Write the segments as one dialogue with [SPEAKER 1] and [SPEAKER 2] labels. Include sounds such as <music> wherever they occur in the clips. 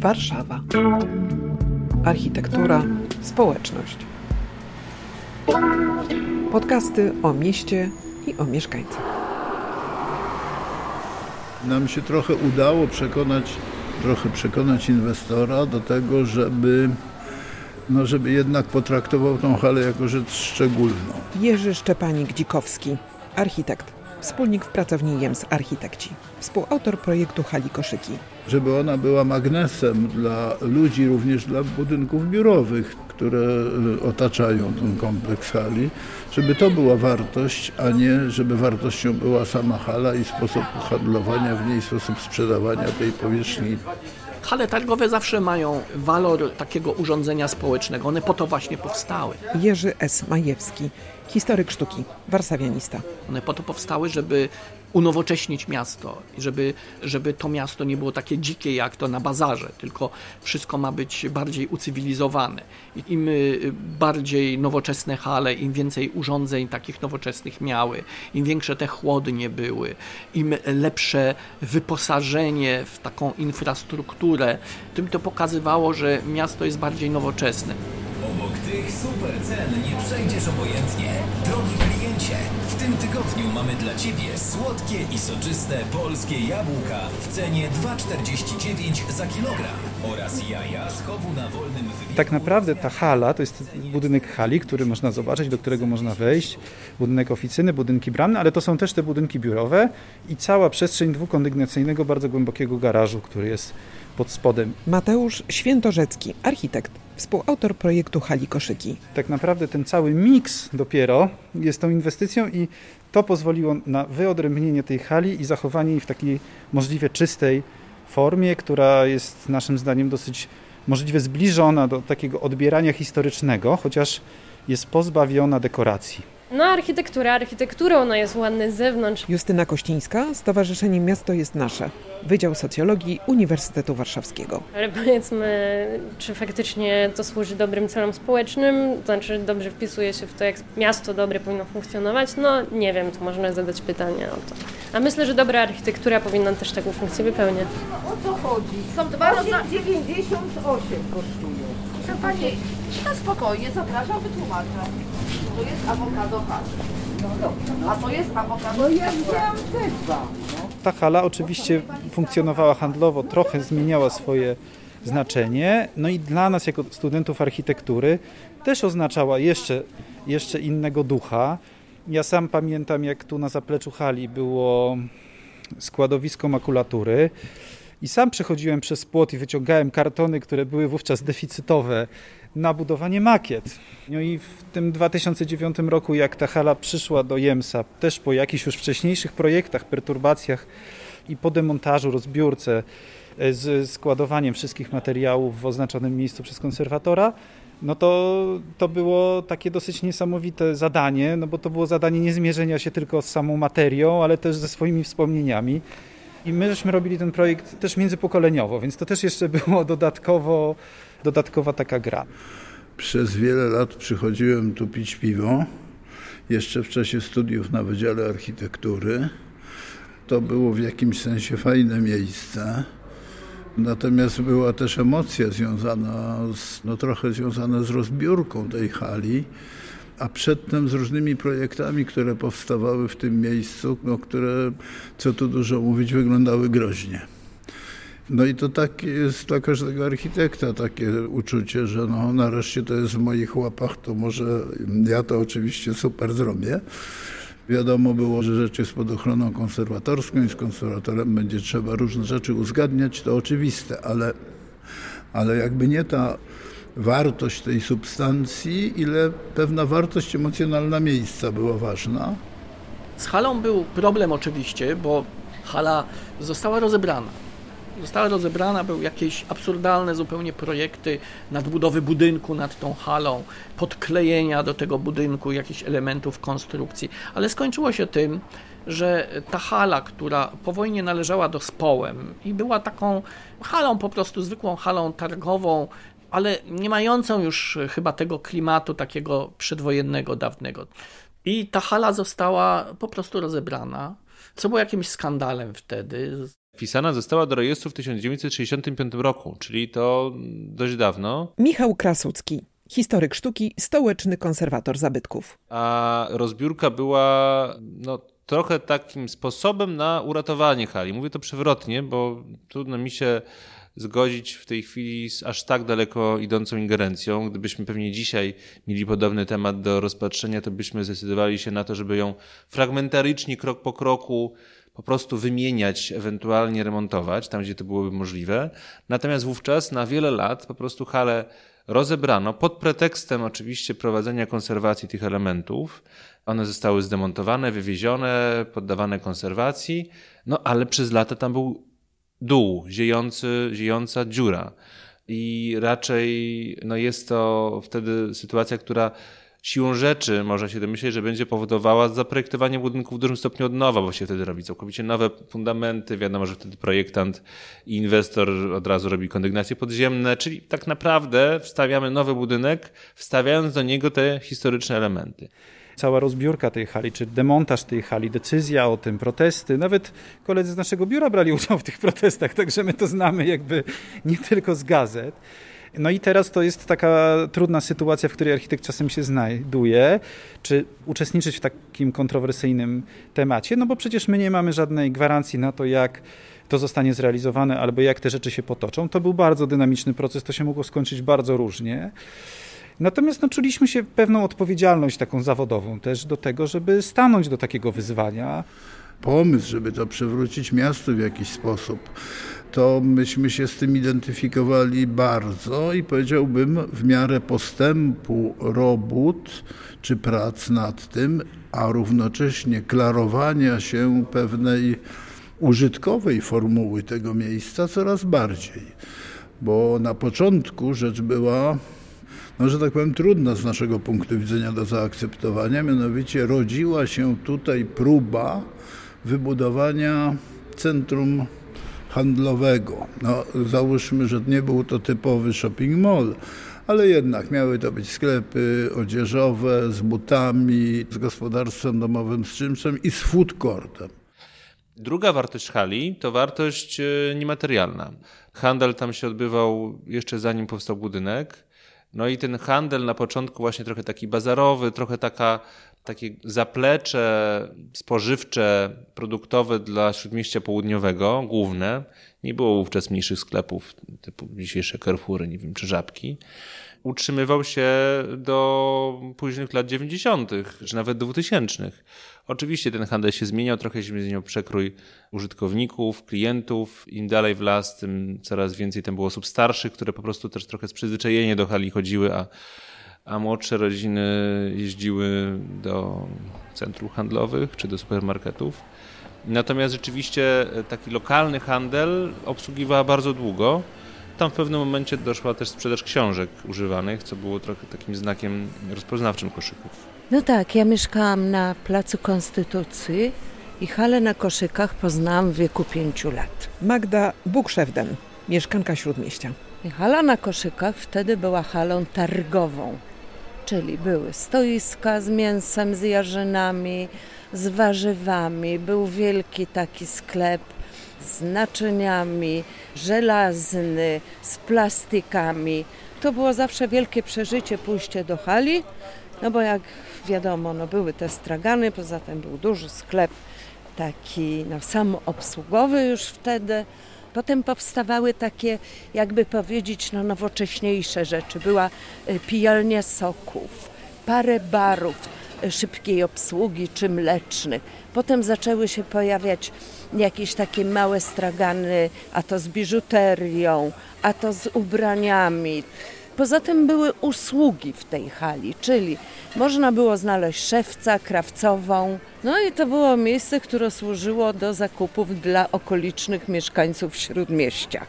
[SPEAKER 1] Warszawa. Architektura, społeczność. Podcasty o mieście i o mieszkańcach.
[SPEAKER 2] Nam się trochę udało przekonać, trochę przekonać inwestora do tego, żeby, no żeby jednak potraktował tą halę jako rzecz szczególną.
[SPEAKER 1] Jerzy Szczepanik-Dzikowski, architekt, wspólnik w pracowni JEMS Architekci, współautor projektu Hali Koszyki.
[SPEAKER 2] Żeby ona była magnesem dla ludzi, również dla budynków biurowych, które y, otaczają ten kompleks hali, żeby to była wartość, a nie żeby wartością była sama hala i sposób handlowania w niej, sposób sprzedawania tej powierzchni.
[SPEAKER 3] Hale targowe zawsze mają walor takiego urządzenia społecznego. One po to właśnie powstały.
[SPEAKER 1] Jerzy S. Majewski, historyk sztuki, warszawianista.
[SPEAKER 3] One po to powstały, żeby unowocześnić miasto i żeby, żeby to miasto nie było takie dzikie jak to na bazarze, tylko wszystko ma być bardziej ucywilizowane. Im y, bardziej nowoczesne hale, im więcej urządzeń takich nowoczesnych miały, im większe te chłodnie były, im lepsze wyposażenie w taką infrastrukturę, tym to pokazywało, że miasto jest bardziej nowoczesne.
[SPEAKER 4] Tych super cen nie przejdziesz obojętnie. Drogi kliencie, w tym tygodniu mamy dla Ciebie słodkie i soczyste polskie jabłka w cenie 2,49 za kilogram oraz jaja z chowu na wolnym wybiegu.
[SPEAKER 5] Tak naprawdę ta hala to jest budynek hali, który można zobaczyć, do którego można wejść, budynek oficyny, budynki bramne, ale to są też te budynki biurowe i cała przestrzeń dwukondygnacyjnego, bardzo głębokiego garażu, który jest pod spodem.
[SPEAKER 1] Mateusz Świętorzecki, architekt, współautor projektu Hali Koszyki.
[SPEAKER 5] Tak naprawdę ten cały miks dopiero jest tą inwestycją i to pozwoliło na wyodrębnienie tej hali i zachowanie jej w takiej możliwie czystej formie, która jest naszym zdaniem dosyć możliwie zbliżona do takiego odbierania historycznego, chociaż jest pozbawiona dekoracji.
[SPEAKER 6] No, architektura, architektura, ona jest ładna z zewnątrz.
[SPEAKER 1] Justyna Kościńska, Stowarzyszenie Miasto jest Nasze, Wydział Socjologii Uniwersytetu Warszawskiego.
[SPEAKER 6] Ale powiedzmy, czy faktycznie to służy dobrym celom społecznym, to znaczy dobrze wpisuje się w to, jak miasto dobre powinno funkcjonować? No, nie wiem, tu można zadać pytanie o to. A myślę, że dobra architektura powinna też taką funkcję wypełniać.
[SPEAKER 7] O co chodzi? Są dwa rodzaje. 98 kosztują. Proszę Pani, na spokojnie, zapraszam, wytłumaczę. To jest awokado hash. No dobrze. A to jest awokado No ja wzięłam te dwa.
[SPEAKER 5] Ta hala oczywiście funkcjonowała handlowo, trochę zmieniała swoje znaczenie, no i dla nas jako studentów architektury też oznaczała jeszcze, jeszcze innego ducha. Ja sam pamiętam, jak tu na zapleczu hali było składowisko makulatury i sam przechodziłem przez płot i wyciągałem kartony, które były wówczas deficytowe na budowanie makiet. No i w tym 2009 roku, jak ta hala przyszła do Jemsa, też po jakichś już wcześniejszych projektach, perturbacjach i po demontażu, rozbiórce e, z składowaniem wszystkich materiałów w oznaczonym miejscu przez konserwatora, no to, to było takie dosyć niesamowite zadanie, no bo to było zadanie nie zmierzenia się tylko z samą materią, ale też ze swoimi wspomnieniami. I my żeśmy robili ten projekt też międzypokoleniowo, więc to też jeszcze było dodatkowo, dodatkowa taka gra.
[SPEAKER 2] Przez wiele lat przychodziłem tu pić piwo, jeszcze w czasie studiów na Wydziale Architektury. To było w jakimś sensie fajne miejsce. Natomiast była też emocja związana, z, no trochę związana z rozbiórką tej hali, a przedtem z różnymi projektami, które powstawały w tym miejscu, no, które, co tu dużo mówić, wyglądały groźnie. No i to tak jest dla każdego architekta takie uczucie, że no nareszcie to jest w moich łapach, to może ja to oczywiście super zrobię. Wiadomo było, że rzecz jest pod ochroną konserwatorską i z konserwatorem będzie trzeba różne rzeczy uzgadniać, to oczywiste, ale, ale jakby nie ta wartość tej substancji, ile pewna wartość emocjonalna miejsca była ważna.
[SPEAKER 3] Z halą był problem oczywiście, bo hala została rozebrana. Została rozebrana, były jakieś absurdalne zupełnie projekty nadbudowy budynku nad tą halą, podklejenia do tego budynku jakichś elementów konstrukcji, ale skończyło się tym, że ta hala, która po wojnie należała do Społem i była taką halą, po prostu zwykłą halą targową, ale nie mającą już chyba tego klimatu takiego przedwojennego, dawnego. I ta hala została po prostu rozebrana. co było jakimś skandalem wtedy.
[SPEAKER 8] Wpisana została do rejestru w 1965 roku, czyli to dość dawno.
[SPEAKER 1] Michał Krasucki, historyk sztuki, stołeczny konserwator zabytków.
[SPEAKER 8] A rozbiórka była no, trochę takim sposobem na uratowanie hali. Mówię to przewrotnie, bo trudno mi się zgodzić w tej chwili z aż tak daleko idącą ingerencją. Gdybyśmy pewnie dzisiaj mieli podobny temat do rozpatrzenia, to byśmy zdecydowali się na to, żeby ją fragmentarycznie, krok po kroku po prostu wymieniać, ewentualnie remontować, tam gdzie to byłoby możliwe. Natomiast wówczas na wiele lat po prostu halę rozebrano pod pretekstem oczywiście prowadzenia konserwacji tych elementów. One zostały zdemontowane, wywiezione, poddawane konserwacji, no ale przez lata tam był dół, ziejący, ziejąca dziura. I raczej no jest to wtedy sytuacja, która siłą rzeczy można się domyśleć, że będzie powodowała zaprojektowanie budynku w dużym stopniu od nowa, bo się wtedy robi całkowicie nowe fundamenty. Wiadomo, że wtedy projektant i inwestor od razu robi kondygnacje podziemne, czyli tak naprawdę wstawiamy nowy budynek, wstawiając do niego te historyczne elementy
[SPEAKER 5] cała rozbiórka tej hali, czy demontaż tej hali, decyzja o tym, protesty. Nawet koledzy z naszego biura brali udział w tych protestach, także my to znamy jakby nie tylko z gazet. No i teraz to jest taka trudna sytuacja, w której architekt czasem się znajduje, czy uczestniczyć w takim kontrowersyjnym temacie, no bo przecież my nie mamy żadnej gwarancji na to, jak to zostanie zrealizowane, albo jak te rzeczy się potoczą. To był bardzo dynamiczny proces, to się mogło skończyć bardzo różnie. Natomiast no, czuliśmy się pewną odpowiedzialność taką zawodową też do tego, żeby stanąć do takiego wyzwania.
[SPEAKER 2] Pomysł, żeby to przywrócić miastu w jakiś sposób, to myśmy się z tym identyfikowali bardzo i powiedziałbym w miarę postępu robót czy prac nad tym, a równocześnie klarowania się pewnej użytkowej formuły tego miejsca coraz bardziej. Bo na początku rzecz była no, że tak powiem, trudna z naszego punktu widzenia do zaakceptowania. Mianowicie rodziła się tutaj próba wybudowania centrum handlowego. No, załóżmy, że nie był to typowy shopping mall, ale jednak miały to być sklepy odzieżowe z butami, z gospodarstwem domowym, z czymś i z food courtem.
[SPEAKER 8] Druga wartość hali to wartość e, niematerialna. Handel tam się odbywał jeszcze zanim powstał budynek. No i ten handel na początku właśnie trochę taki bazarowy, trochę taka, takie zaplecze spożywcze, produktowe dla Śródmieścia Południowego, główne. Nie było wówczas mniejszych sklepów typu dzisiejsze Carrefoury, nie wiem, czy Żabki utrzymywał się do późnych lat 90., czy nawet 2000. Oczywiście ten handel się zmieniał, trochę się zmieniał przekrój użytkowników, klientów. Im dalej w las, tym coraz więcej tam było osób starszych, które po prostu też trochę z przyzwyczajenia do hali chodziły, a, a młodsze rodziny jeździły do centrów handlowych czy do supermarketów. Natomiast rzeczywiście taki lokalny handel obsługiwała bardzo długo. Tam w pewnym momencie doszła też sprzedaż książek używanych, co było trochę takim znakiem rozpoznawczym koszyków.
[SPEAKER 9] No tak, ja mieszkałam na Placu Konstytucji i halę na koszykach poznałam w wieku pięciu lat.
[SPEAKER 1] Magda Bukszewden, mieszkanka Śródmieścia.
[SPEAKER 9] I hala na koszykach wtedy była halą targową, czyli były stoiska z mięsem, z jarzynami, z warzywami, był wielki taki sklep z naczyniami, żelazny, z plastikami. To było zawsze wielkie przeżycie pójście do hali, no bo jak wiadomo, no były te stragany, poza tym był duży sklep taki no, samoobsługowy już wtedy. Potem powstawały takie, jakby powiedzieć, no, nowocześniejsze rzeczy. Była y, pijalnia soków, parę barów y, szybkiej obsługi czy mlecznych. Potem zaczęły się pojawiać jakieś takie małe stragany, a to z biżuterią, a to z ubraniami. Poza tym były usługi w tej hali, czyli można było znaleźć szewca, krawcową. No i to było miejsce, które służyło do zakupów dla okolicznych mieszkańców śródmieścia.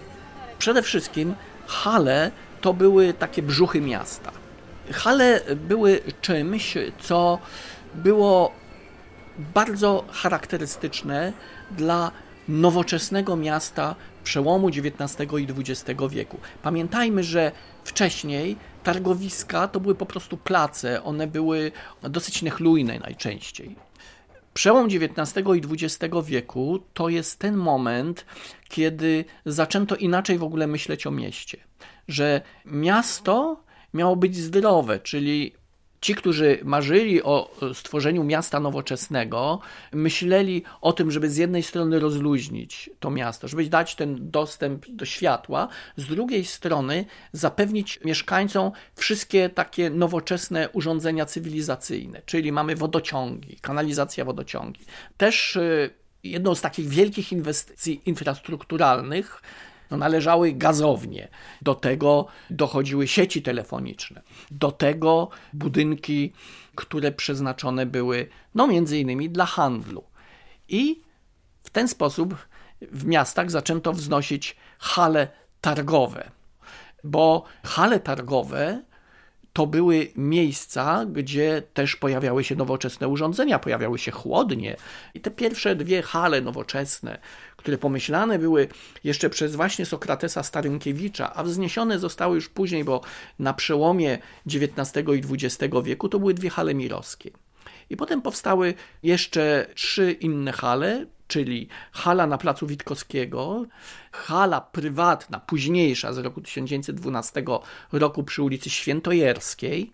[SPEAKER 3] Przede wszystkim hale to były takie brzuchy miasta. Hale były czymś, co było bardzo charakterystyczne dla nowoczesnego miasta przełomu XIX i XX wieku. Pamiętajmy, że wcześniej targowiska to były po prostu place, one były dosyć niechlujne najczęściej. Przełom XIX i XX wieku to jest ten moment, kiedy zaczęto inaczej w ogóle myśleć o mieście. Że miasto miało być zdrowe, czyli Ci, którzy marzyli o stworzeniu miasta nowoczesnego, myśleli o tym, żeby z jednej strony rozluźnić to miasto, żeby dać ten dostęp do światła, z drugiej strony zapewnić mieszkańcom wszystkie takie nowoczesne urządzenia cywilizacyjne, czyli mamy wodociągi, kanalizacja wodociągi. Też y, jedną z takich wielkich inwestycji infrastrukturalnych no, należały gazownie, do tego dochodziły sieci telefoniczne, do tego budynki, które przeznaczone były no, między innymi dla handlu. I w ten sposób w miastach zaczęto wznosić hale targowe, bo hale targowe to były miejsca, gdzie też pojawiały się nowoczesne urządzenia, pojawiały się chłodnie. I te pierwsze dwie hale nowoczesne, które pomyślane były jeszcze przez właśnie Sokratesa Starynkiewicza, a wzniesione zostały już później, bo na przełomie XIX i XX wieku to były dwie hale mirowskie. I potem powstały jeszcze trzy inne hale, czyli hala na placu Witkowskiego, hala prywatna, późniejsza z roku 1912 roku przy ulicy Świętojerskiej,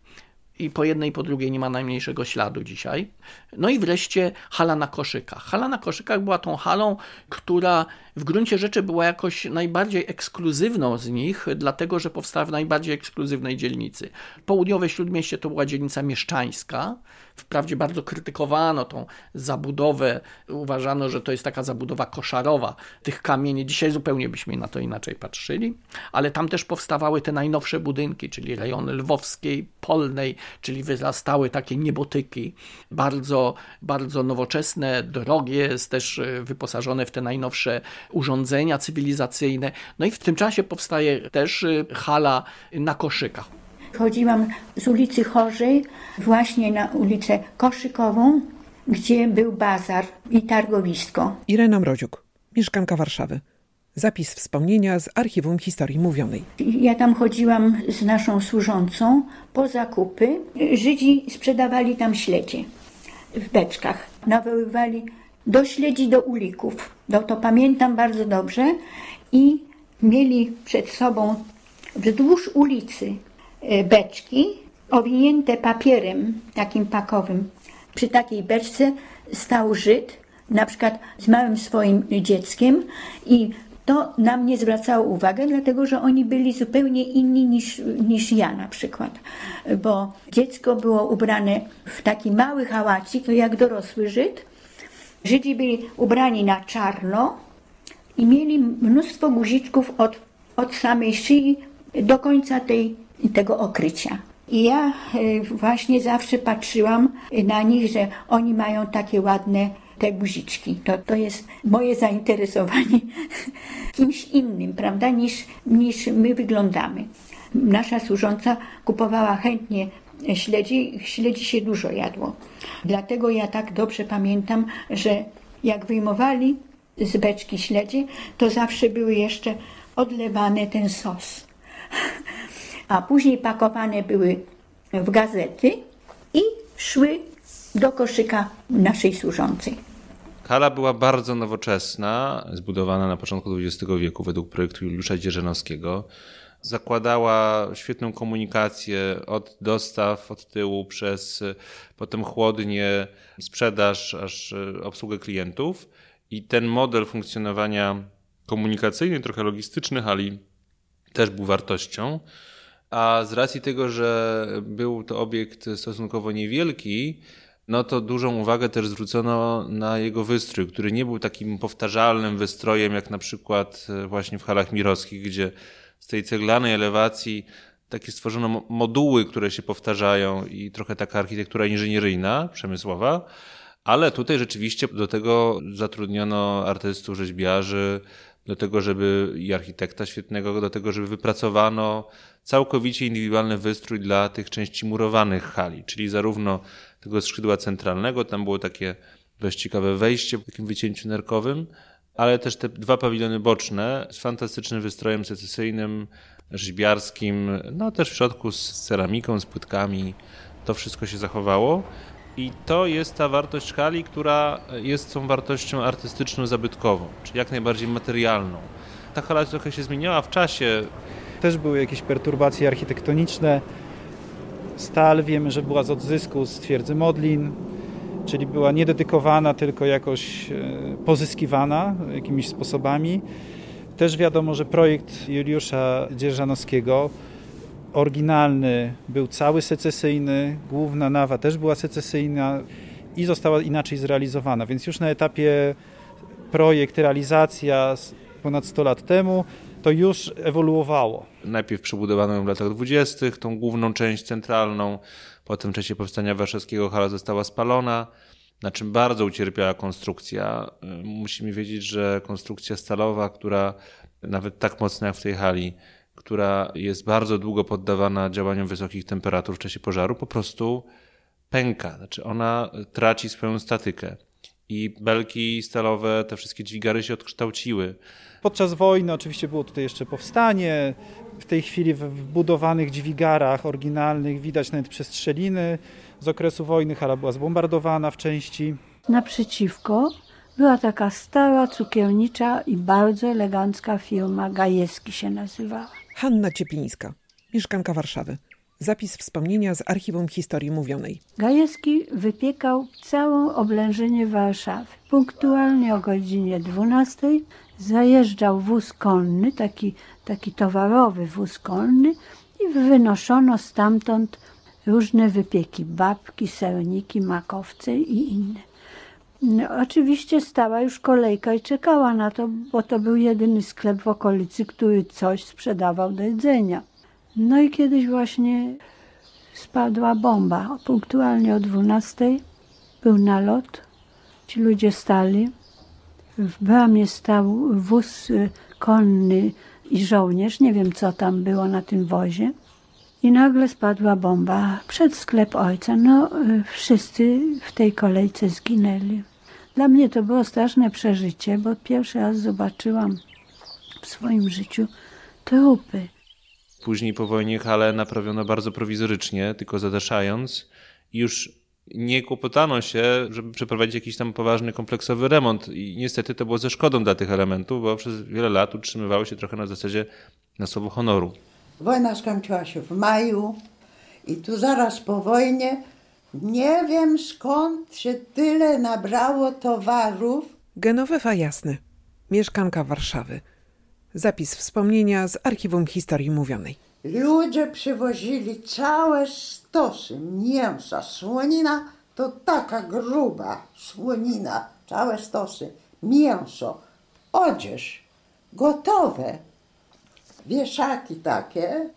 [SPEAKER 3] i po jednej i po drugiej nie ma najmniejszego śladu dzisiaj. No i wreszcie hala na koszykach. Hala na koszykach była tą halą, która w gruncie rzeczy była jakoś najbardziej ekskluzywną z nich, dlatego że powstała w najbardziej ekskluzywnej dzielnicy. Południowe Śródmieście to była dzielnica mieszczańska. Wprawdzie bardzo krytykowano tą zabudowę, uważano, że to jest taka zabudowa koszarowa tych kamieni. Dzisiaj zupełnie byśmy na to inaczej patrzyli, ale tam też powstawały te najnowsze budynki, czyli rejony lwowskiej, polnej, czyli wyrastały takie niebotyki, bardzo, bardzo nowoczesne, drogie, też e, wyposażone w te najnowsze urządzenia cywilizacyjne. No i w tym czasie powstaje też y, hala na koszykach.
[SPEAKER 10] Chodziłam z ulicy Chorzej właśnie na ulicę Koszykową, gdzie był bazar i targowisko.
[SPEAKER 1] Irena Mroziuk, mieszkanka Warszawy. Zapis wspomnienia z Archiwum Historii Mówionej.
[SPEAKER 10] Ja tam chodziłam z naszą służącą po zakupy. Żydzi sprzedawali tam śledzie w beczkach. Nawoływali do śledzi, do ulików. No to pamiętam bardzo dobrze. I mieli przed sobą wzdłuż ulicy beczki owinięte papierem takim pakowym. Przy takiej beczce stał Żyd, na przykład z małym swoim dzieckiem i to na mnie zwracało uwagę, dlatego że oni byli zupełnie inni niż, niż ja na przykład. Bo dziecko było ubrane w taki mały hałacik, jak dorosły Żyd, Żydzi byli ubrani na czarno i mieli mnóstwo guziczków od, od samej szyi do końca tej, tego okrycia. I ja e, właśnie zawsze patrzyłam na nich, że oni mają takie ładne te guziczki. To, to jest moje zainteresowanie <laughs> kimś innym, prawda, niż, niż my wyglądamy. Nasza służąca kupowała chętnie śledzi, śledzi się dużo jadło. Dlatego ja tak dobrze pamiętam, że jak wyjmowali z beczki śledzie, to zawsze były jeszcze odlewane ten sos. <laughs> A później pakowane były w gazety i szły do koszyka naszej służącej.
[SPEAKER 8] Hala była bardzo nowoczesna, zbudowana na początku XX wieku według projektu Juliusza Dzierżanowskiego zakładała świetną komunikację od dostaw, od tyłu, przez potem chłodnie, sprzedaż, aż e, obsługę klientów. I ten model funkcjonowania komunikacyjny, trochę logistyczny hali też był wartością. A z racji tego, że był to obiekt stosunkowo niewielki, no to dużą uwagę też zwrócono na jego wystrój, który nie był takim powtarzalnym wystrojem, jak na przykład e, właśnie w halach mirowskich, gdzie z tej ceglanej elewacji takie stworzono moduły, które się powtarzają i trochę taka architektura inżynieryjna, przemysłowa. Ale tutaj rzeczywiście do tego zatrudniono artystów, rzeźbiarzy, do tego, żeby i architekta świetnego, do tego, żeby wypracowano całkowicie indywidualny wystrój dla tych części murowanych hali, czyli zarówno tego skrzydła centralnego, tam było takie dość ciekawe wejście w takim wycięciu nerkowym, ale też te dwa pawilony boczne z fantastycznym wystrojem secesyjnym, rzeźbiarskim, no też w środku z ceramiką, z płytkami. To wszystko się zachowało. I to jest ta wartość hali, która jest tą wartością artystyczną, zabytkową, czyli jak najbardziej materialną. Ta hala trochę się zmieniała w czasie.
[SPEAKER 5] Też były jakieś perturbacje architektoniczne. Stal wiemy, że była z odzysku z twierdzy Modlin, czyli była nie dedykowana, tylko jakoś e, pozyskiwana jakimiś sposobami. Też wiadomo, że projekt Juliusza Dzierżanowskiego oryginalny był cały secesyjny, główna nawa też była secesyjna i została inaczej zrealizowana, więc już na etapie projekt, realizacja ponad 100 lat temu, to już ewoluowało.
[SPEAKER 8] Najpierw przebudowano ją w latach 20., tą główną część centralną, potem w czasie powstania warszawskiego hala została spalona, na czym bardzo ucierpiała konstrukcja. Musimy wiedzieć, że konstrukcja stalowa, która nawet tak mocna jak w tej hali, która jest bardzo długo poddawana działaniom wysokich temperatur w czasie pożaru, po prostu pęka. Znaczy ona traci swoją statykę. I belki stalowe, te wszystkie dźwigary się odkształciły.
[SPEAKER 5] Podczas wojny oczywiście było tutaj jeszcze powstanie. W tej chwili w budowanych dźwigarach oryginalnych widać nawet przestrzeliny z okresu wojny. Hala była zbombardowana w części.
[SPEAKER 11] Naprzeciwko była taka stara, cukiernicza i bardzo elegancka firma, Gajewski się nazywała.
[SPEAKER 1] Hanna Cieplińska, mieszkanka Warszawy. Zapis wspomnienia z archiwum historii mówionej.
[SPEAKER 11] Gajewski wypiekał całą oblężenie Warszawy. Punktualnie o godzinie 12 zajeżdżał wóz konny, taki, taki towarowy wóz konny i wynoszono stamtąd różne wypieki, babki, serniki, makowce i inne. No, oczywiście stała już kolejka i czekała na to, bo to był jedyny sklep w okolicy, który coś sprzedawał do jedzenia. No i kiedyś właśnie spadła bomba. Punktualnie o 12 był nalot. Ci ludzie stali. W bramie stał wóz y, konny i żołnierz. Nie wiem, co tam było na tym wozie. I nagle spadła bomba przed sklep ojca. No, y, wszyscy w tej kolejce zginęli. Dla mnie to było straszne przeżycie, bo pierwszy raz zobaczyłam w swoim życiu trupy.
[SPEAKER 8] Później po wojnie halę naprawiono bardzo prowizorycznie, tylko zadaszając. Już nie kłopotano się, żeby przeprowadzić jakiś tam poważny, kompleksowy remont. I niestety to było ze szkodą dla tych elementów, bo przez wiele lat utrzymywały się trochę na zasadzie na słowo honoru.
[SPEAKER 12] Wojna skończyła się w maju i tu zaraz po wojnie nie wiem skąd się tyle nabrało towarów.
[SPEAKER 1] Genowefa Jasny, mieszkanka Warszawy. Zapis wspomnienia z archiwum historii mówionej.
[SPEAKER 12] Ludzie przywozili całe stosy mięsa. Słonina to taka gruba słonina, całe stosy. Mięso, odzież, gotowe. Wieszaki takie,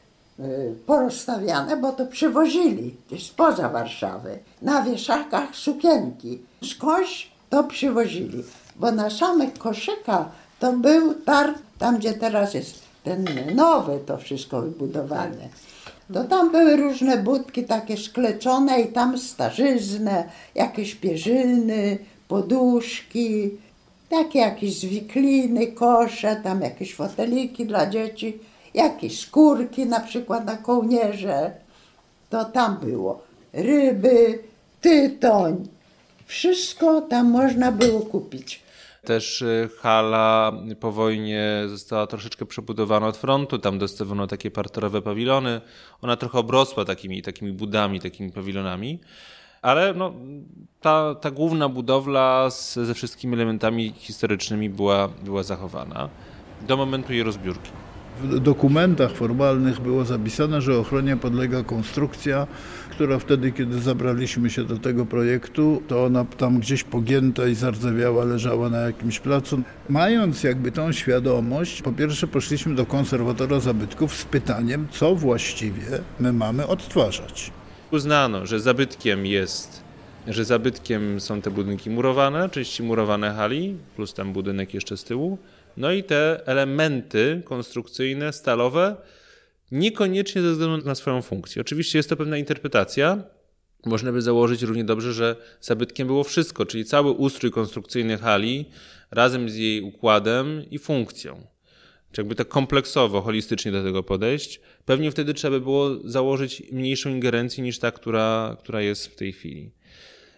[SPEAKER 12] porozstawiane, bo to przywozili spoza Warszawy. Na wieszakach sukienki. Skądś to przywozili, bo na samych koszykach to był targ, tam gdzie teraz jest ten nowy to wszystko wybudowane. To tam były różne budki takie szkleczone i tam starzyzne, jakieś pierzyny, poduszki, takie jakieś zwikliny, kosze, tam jakieś foteliki dla dzieci, jakieś skórki na przykład na kołnierze. To tam było. Ryby, tytoń. Wszystko tam można było kupić.
[SPEAKER 8] Też y, hala po wojnie została troszeczkę przebudowana od frontu, tam dostawiono takie parterowe pawilony. Ona trochę obrosła takimi, takimi budami, takimi pawilonami. Ale no, ta, ta główna budowla z, ze wszystkimi elementami historycznymi była, była zachowana do momentu jej rozbiórki.
[SPEAKER 2] W dokumentach formalnych było zapisane, że ochronie podlega konstrukcja, która wtedy, kiedy zabraliśmy się do tego projektu, to ona tam gdzieś pogięta i zardzewiała, leżała na jakimś placu. Mając jakby tą świadomość, po pierwsze poszliśmy do konserwatora zabytków z pytaniem, co właściwie my mamy odtwarzać.
[SPEAKER 8] Uznano, że zabytkiem jest, że zabytkiem są te budynki murowane, części murowane hali, plus tam budynek jeszcze z tyłu, no i te elementy konstrukcyjne, stalowe, niekoniecznie ze względu na swoją funkcję. Oczywiście jest to pewna interpretacja. Można by założyć równie dobrze, że zabytkiem było wszystko, czyli cały ustrój konstrukcyjny hali razem z jej układem i funkcją. Czy jakby tak kompleksowo, holistycznie do tego podejść, pewnie wtedy trzeba by było założyć mniejszą ingerencję niż ta, która, która jest w tej chwili.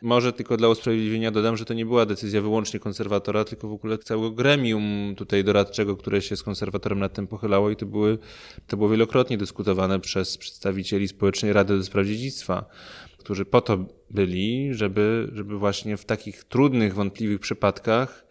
[SPEAKER 8] Może tylko dla usprawiedliwienia dodam, że to nie była decyzja wyłącznie konserwatora, tylko w ogóle całego gremium tutaj doradczego, które się z konserwatorem nad tym pochylało i to, były, to było wielokrotnie dyskutowane przez przedstawicieli Społecznej Rady do Spraw Dziedzictwa, którzy po to byli, żeby, żeby właśnie w takich trudnych, wątpliwych przypadkach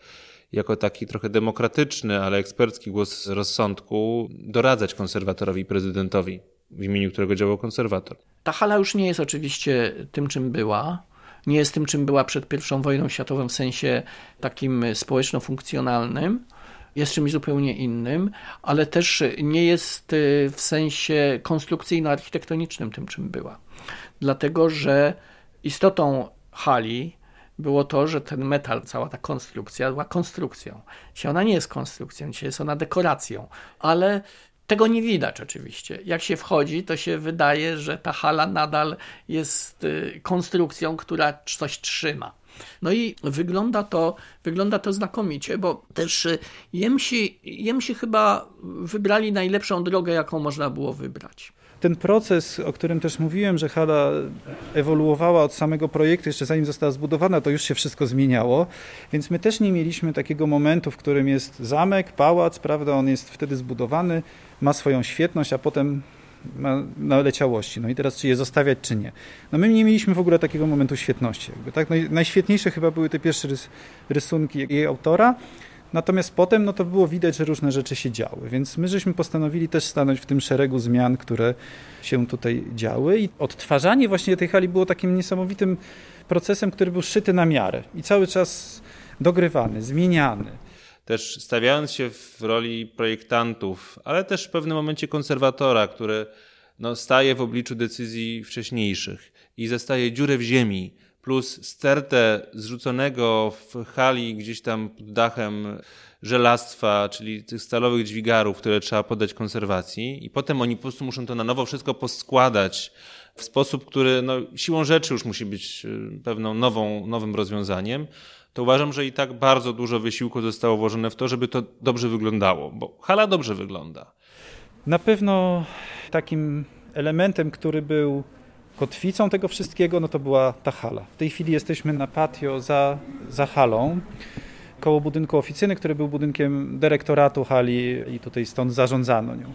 [SPEAKER 8] jako taki trochę demokratyczny, ale ekspercki głos rozsądku doradzać konserwatorowi i prezydentowi, w imieniu którego działał konserwator.
[SPEAKER 3] Ta hala już nie jest oczywiście tym, czym była. Nie jest tym, czym była przed I wojną światową w sensie takim społeczno-funkcjonalnym. Jest czymś zupełnie innym, ale też nie jest y, w sensie konstrukcyjno-architektonicznym tym, czym była. Dlatego, że istotą hali było to, że ten metal, cała ta konstrukcja była konstrukcją. Dzisiaj ona nie jest konstrukcją, dzisiaj jest ona dekoracją, ale tego nie widać oczywiście. Jak się wchodzi, to się wydaje, że ta hala nadal jest y, konstrukcją, która coś trzyma. No i wygląda to, wygląda to znakomicie, bo też y, Jemsi, Jemsi chyba wybrali najlepszą drogę, jaką można było wybrać
[SPEAKER 5] ten proces, o którym też mówiłem, że hala ewoluowała od samego projektu, jeszcze zanim została zbudowana, to już się wszystko zmieniało, więc my też nie mieliśmy takiego momentu, w którym jest zamek, pałac, prawda, on jest wtedy zbudowany, ma swoją świetność, a potem ma naleciałości. No i teraz czy je zostawiać, czy nie. No my nie mieliśmy w ogóle takiego momentu świetności. Jakby, tak? Naj, najświetniejsze chyba były te pierwsze rys, rysunki jej autora, Natomiast potem no to było widać, że różne rzeczy się działy, więc my żeśmy postanowili też stanąć w tym szeregu zmian, które się tutaj działy i odtwarzanie właśnie tej hali było takim niesamowitym procesem, który był szyty na miarę i cały czas dogrywany, zmieniany.
[SPEAKER 8] Też stawiając się w roli projektantów, ale też w pewnym momencie konserwatora, który no, staje w obliczu decyzji wcześniejszych i zostaje dziurę w ziemi, plus stertę zrzuconego w hali gdzieś tam pod dachem żelastwa, czyli tych stalowych dźwigarów, które trzeba poddać konserwacji i potem oni po prostu muszą to na nowo wszystko poskładać w sposób, który no, siłą rzeczy już musi być y, pewną nową, nowym rozwiązaniem, to uważam, że i tak bardzo dużo wysiłku zostało włożone w to, żeby to dobrze wyglądało, bo hala dobrze wygląda.
[SPEAKER 5] Na pewno takim elementem, który był kotwicą tego wszystkiego, no to była ta hala. W tej chwili jesteśmy na patio za, za halą, koło budynku oficyny, który był budynkiem dyrektoratu hali i tutaj stąd zarządzano nią.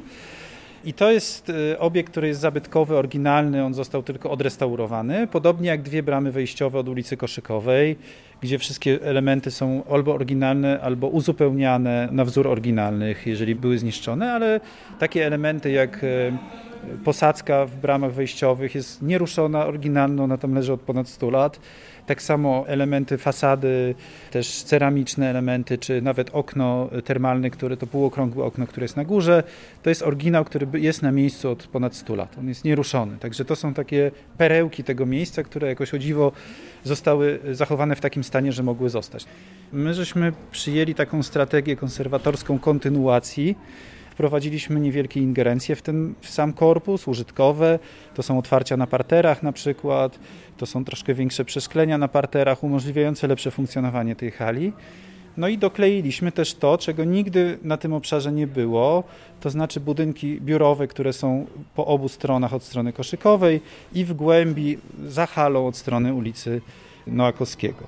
[SPEAKER 5] I to jest y, obiekt, który jest zabytkowy, oryginalny, on został tylko odrestaurowany, podobnie jak dwie bramy wejściowe od ulicy Koszykowej, gdzie wszystkie elementy są albo oryginalne, albo uzupełniane na wzór oryginalnych, jeżeli były zniszczone, ale takie elementy jak y, posadzka w bramach wejściowych jest nieruszona, oryginalna, ona tam leży od ponad 100 lat. Tak samo elementy fasady, też ceramiczne elementy, czy nawet okno termalne, które to półokrągłe okno, które jest na górze, to jest oryginał, który jest na miejscu od ponad 100 lat. On jest nieruszony. Także to są takie perełki tego miejsca, które jakoś o dziwo zostały zachowane w takim stanie, że mogły zostać. My żeśmy przyjęli taką strategię konserwatorską kontynuacji, Wprowadziliśmy niewielkie ingerencje w ten w sam korpus, użytkowe. To są otwarcia na parterach na przykład, to są troszkę większe przeszklenia na parterach, umożliwiające lepsze funkcjonowanie tej hali. No i dokleiliśmy też to, czego nigdy na tym obszarze nie było, to znaczy budynki biurowe, które są po obu stronach od strony koszykowej i w głębi za halą od strony ulicy Noakowskiego.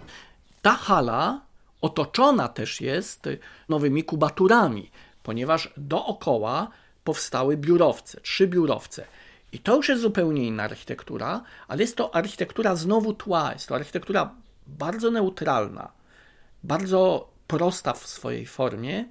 [SPEAKER 3] Ta hala otoczona też jest nowymi kubaturami ponieważ dookoła powstały biurowce, trzy biurowce. I to już jest zupełnie inna architektura, ale jest to architektura znowu tła, jest to architektura bardzo neutralna, bardzo prosta w swojej formie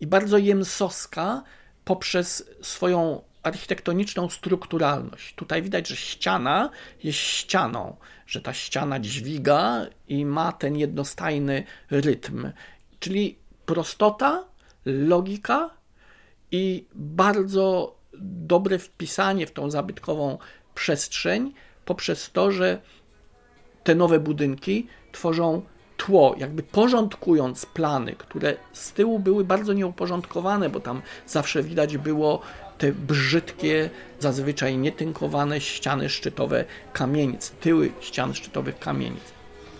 [SPEAKER 3] i bardzo jemsowska poprzez swoją architektoniczną strukturalność. Tutaj widać, że ściana jest ścianą, że ta ściana dźwiga i ma ten jednostajny rytm, czyli prostota logika i bardzo dobre wpisanie w tą zabytkową przestrzeń poprzez to, że te nowe budynki tworzą tło, jakby porządkując plany, które z tyłu były bardzo nieuporządkowane, bo tam zawsze widać było te brzydkie, zazwyczaj nietynkowane ściany szczytowe kamienic, tyły ścian szczytowych kamienic.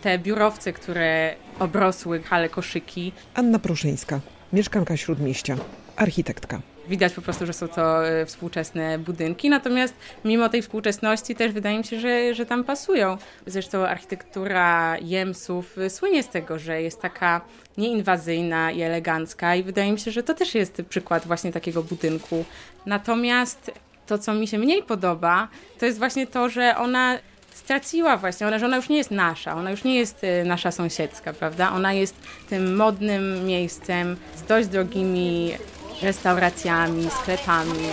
[SPEAKER 13] Te biurowce, które obrosły hale koszyki.
[SPEAKER 1] Anna Pruszyńska mieszkanka Śródmieścia, architektka.
[SPEAKER 13] Widać po prostu, że są to e, współczesne budynki, natomiast mimo tej współczesności też wydaje mi się, że, że tam pasują. Zresztą architektura Jemsów słynie z tego, że jest taka nieinwazyjna i elegancka i wydaje mi się, że to też jest przykład właśnie takiego budynku. Natomiast to, co mi się mniej podoba, to jest właśnie to, że ona straciła właśnie, ona, że ona już nie jest nasza, ona już nie jest y, nasza sąsiedzka, prawda? Ona jest tym modnym miejscem z dość drogimi restauracjami, sklepami.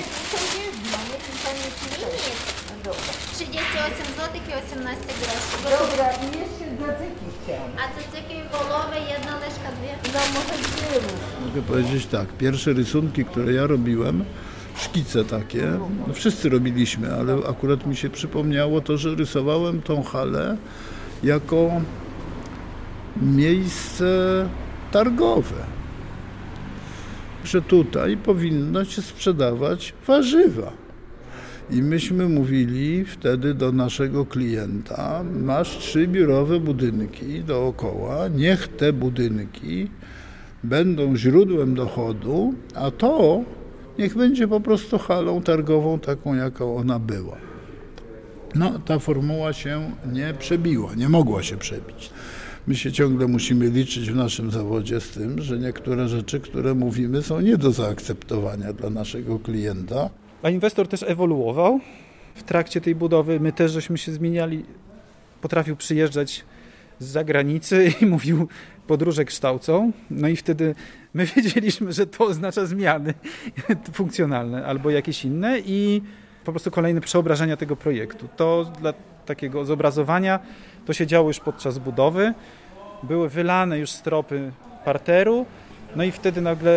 [SPEAKER 14] 38 zł i 18 groszy.
[SPEAKER 12] Dobra, i jeszcze zacyki chciałam.
[SPEAKER 14] A cycyki wołowe, jedna łyżka, dwie.
[SPEAKER 12] No może dwie
[SPEAKER 2] Mogę powiedzieć tak, pierwsze rysunki, które ja robiłem, szkice takie, no wszyscy robiliśmy, ale akurat mi się przypomniało to, że rysowałem tą halę jako miejsce targowe. Że tutaj powinno się sprzedawać warzywa. I myśmy mówili wtedy do naszego klienta, masz trzy biurowe budynki dookoła, niech te budynki będą źródłem dochodu, a to niech będzie po prostu halą targową taką, jaką ona była. No, ta formuła się nie przebiła, nie mogła się przebić. My się ciągle musimy liczyć w naszym zawodzie z tym, że niektóre rzeczy, które mówimy, są nie do zaakceptowania dla naszego klienta.
[SPEAKER 5] A inwestor też ewoluował w trakcie tej budowy. My też żeśmy się zmieniali. Potrafił przyjeżdżać z zagranicy i <laughs> mówił, podróże kształcą. No i wtedy my <laughs> wiedzieliśmy, że to oznacza zmiany <laughs> funkcjonalne albo jakieś inne i po prostu kolejne przeobrażenia tego projektu. To dla takiego zobrazowania to się działo już podczas budowy. Były wylane już stropy parteru, no i wtedy nagle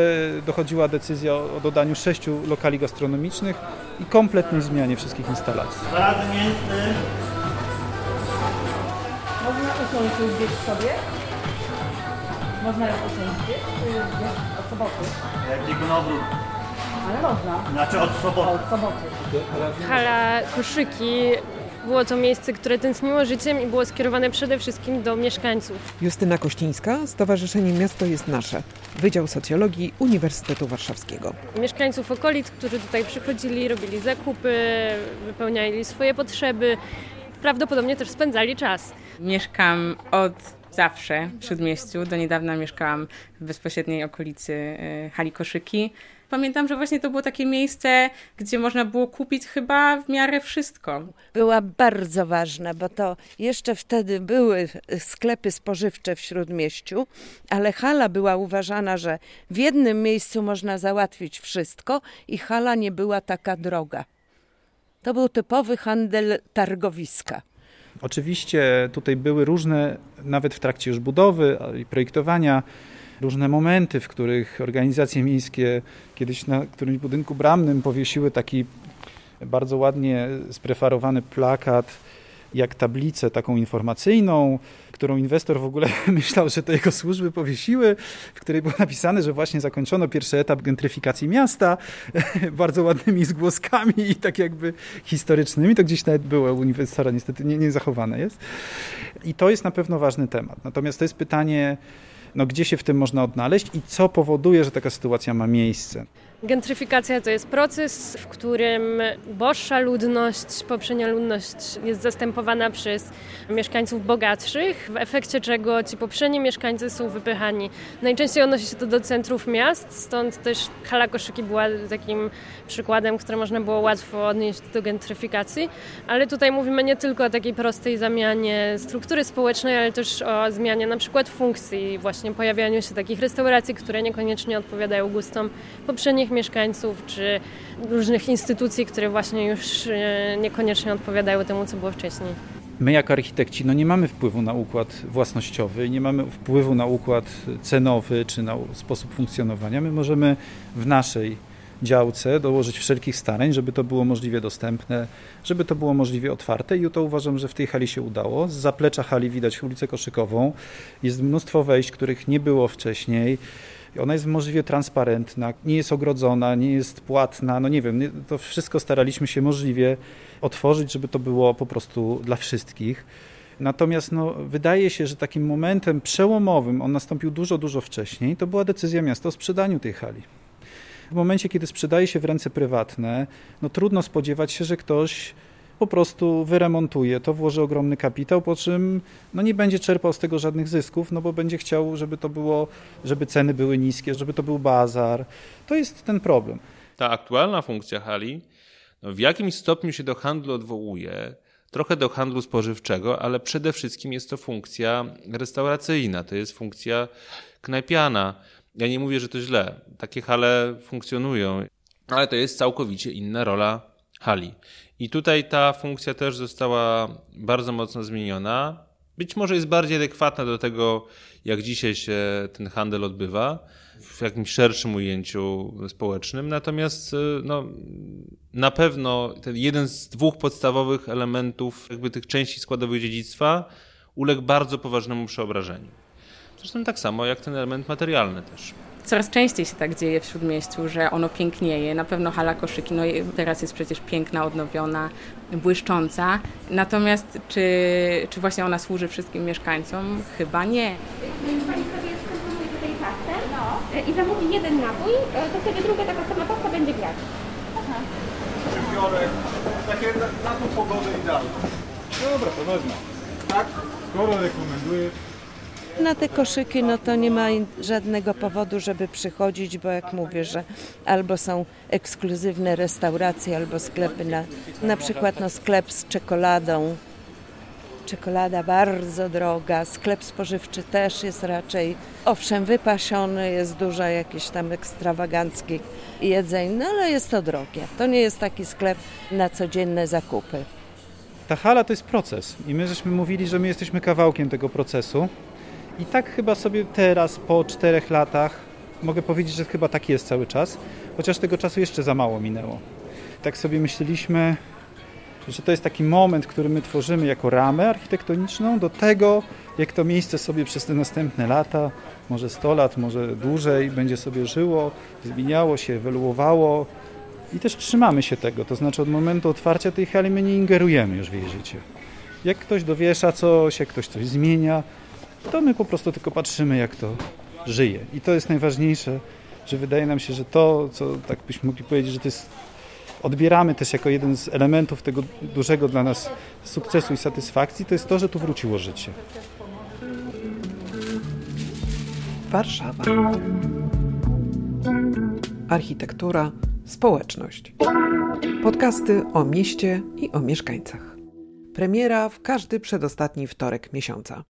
[SPEAKER 5] dochodziła decyzja o dodaniu sześciu lokali gastronomicznych i kompletnej zmianie wszystkich instalacji.
[SPEAKER 15] Mięsny.
[SPEAKER 7] Można usiąść gdzieś sobie? Można ją wiesz, od soboty?
[SPEAKER 15] Biegunowrót.
[SPEAKER 7] Ale można.
[SPEAKER 15] Znaczy od soboty.
[SPEAKER 7] Od soboty.
[SPEAKER 6] Hala Koszyki było to miejsce, które tętniło życiem i było skierowane przede wszystkim do mieszkańców.
[SPEAKER 1] Justyna Kościńska, Stowarzyszenie Miasto jest Nasze, Wydział Socjologii Uniwersytetu Warszawskiego.
[SPEAKER 6] Mieszkańców okolic, którzy tutaj przychodzili, robili zakupy, wypełniali swoje potrzeby, prawdopodobnie też spędzali czas.
[SPEAKER 13] Mieszkam od zawsze w Śródmieściu. Do niedawna mieszkałam w bezpośredniej okolicy y, hali Koszyki. Pamiętam, że właśnie to było takie miejsce, gdzie można było kupić chyba w miarę wszystko.
[SPEAKER 9] Była bardzo ważna, bo to jeszcze wtedy były sklepy spożywcze w Śródmieściu, ale hala była uważana, że w jednym miejscu można załatwić wszystko i hala nie była taka droga. To był typowy handel targowiska.
[SPEAKER 5] Oczywiście tutaj były różne, nawet w trakcie już budowy i projektowania, różne momenty, w których organizacje miejskie kiedyś na którymś budynku bramnym powiesiły taki bardzo ładnie sprefarowany plakat, jak tablicę taką informacyjną, którą inwestor w ogóle <laughs> myślał, że to jego służby powiesiły, w której było napisane, że właśnie zakończono pierwszy etap gentryfikacji miasta, <laughs> bardzo ładnymi zgłoskami i tak jakby historycznymi. To gdzieś nawet było u inwestora, niestety nie, nie zachowane jest. I to jest na pewno ważny temat. Natomiast to jest pytanie, no, gdzie się w tym można odnaleźć i co powoduje, że taka sytuacja ma miejsce.
[SPEAKER 6] Gentryfikacja to jest proces, w którym boższa ludność, poprzednia ludność jest zastępowana przez mieszkańców bogatszych, w efekcie czego ci poprzedni mieszkańcy są wypychani. Najczęściej odnosi się to do centrów miast, stąd też hala koszyki była takim przykładem, który można było łatwo odnieść do gentryfikacji, ale tutaj mówimy nie tylko o takiej prostej zamianie struktury społecznej, ale też o zmianie na przykład funkcji, właśnie pojawianiu się takich restauracji, które niekoniecznie odpowiadają gustom poprzednich mieszkańców, czy różnych instytucji, które właśnie już e, niekoniecznie odpowiadają temu, co było wcześniej.
[SPEAKER 5] My jako architekci no nie mamy wpływu na układ własnościowy, nie mamy wpływu na układ cenowy czy na sposób funkcjonowania. My możemy w naszej działce dołożyć wszelkich starań, żeby to było możliwie dostępne, żeby to było możliwie otwarte i to uważam, że w tej hali się udało. Z zaplecza hali widać ulicę Koszykową. Jest mnóstwo wejść, których nie było wcześniej. Ona jest możliwie transparentna, nie jest ogrodzona, nie jest płatna, no nie wiem, to wszystko staraliśmy się możliwie otworzyć, żeby to było po prostu dla wszystkich. Natomiast no, wydaje się, że takim momentem przełomowym, on nastąpił dużo, dużo wcześniej, to była decyzja miasta o sprzedaniu tej hali. W momencie, kiedy sprzedaje się w ręce prywatne, no trudno spodziewać się, że ktoś po prostu wyremontuje to, włoży ogromny kapitał, po czym no nie będzie czerpał z tego żadnych zysków, no bo będzie chciał, żeby to było, żeby ceny były niskie, żeby to był bazar. To jest ten problem.
[SPEAKER 8] Ta aktualna funkcja hali no w jakimś stopniu się do handlu odwołuje, trochę do handlu spożywczego, ale przede wszystkim jest to funkcja restauracyjna, to jest funkcja knajpiana. Ja nie mówię, że to źle. Takie hale funkcjonują, ale to jest całkowicie inna rola hali. I tutaj ta funkcja też została bardzo mocno zmieniona. Być może jest bardziej adekwatna do tego, jak dzisiaj się ten handel odbywa w jakimś szerszym ujęciu społecznym. Natomiast no, na pewno ten jeden z dwóch podstawowych elementów jakby tych części składowych dziedzictwa uległ bardzo poważnemu przeobrażeniu. Zresztą tak samo jak ten element materialny też.
[SPEAKER 13] Coraz częściej się tak dzieje w Śródmieściu, że ono pięknieje. Na pewno hala koszyki, no teraz jest przecież piękna, odnowiona, błyszcząca. Natomiast czy, czy właśnie ona służy wszystkim mieszkańcom? Chyba nie.
[SPEAKER 16] Pani sobie skomponuje tutaj pastę no. i zamówi jeden napój, to sobie druga taka sama pasta będzie grać. Aha.
[SPEAKER 17] Biorę takie na, na tą pogodę idealne. Dobra, to wezmę. Tak? Skoro rekomendujesz.
[SPEAKER 9] Na te koszyki no to nie ma żadnego powodu, żeby przychodzić, bo jak mówię, że albo są ekskluzywne restauracje, albo sklepy, na, na przykład no sklep z czekoladą. Czekolada bardzo droga, sklep spożywczy też jest raczej, owszem, wypasiony, jest dużo jakichś tam ekstrawaganckich jedzeń, no ale jest to drogie. To nie jest taki sklep na codzienne zakupy.
[SPEAKER 5] Ta hala to jest proces i my żeśmy mówili, że my jesteśmy kawałkiem tego procesu. I tak chyba sobie teraz, po czterech latach, mogę powiedzieć, że chyba tak jest cały czas, chociaż tego czasu jeszcze za mało minęło. Tak sobie myśleliśmy, że to jest taki moment, który my tworzymy jako ramę architektoniczną do tego, jak to miejsce sobie przez te następne lata, może 100 lat, może dłużej, będzie sobie żyło, zmieniało się, ewoluowało. I też trzymamy się tego, to znaczy od momentu otwarcia tej hali my nie ingerujemy już w jej życie. Jak ktoś dowiesza coś, jak ktoś coś zmienia, to my po prostu tylko patrzymy, jak to żyje. I to jest najważniejsze, że wydaje nam się, że to, co tak byśmy mogli powiedzieć, że to jest odbieramy też jako jeden z elementów tego dużego dla nas sukcesu i satysfakcji, to jest to, że tu wróciło życie.
[SPEAKER 1] Warszawa. Architektura, społeczność. Podcasty o mieście i o mieszkańcach. Premiera w każdy przedostatni wtorek miesiąca.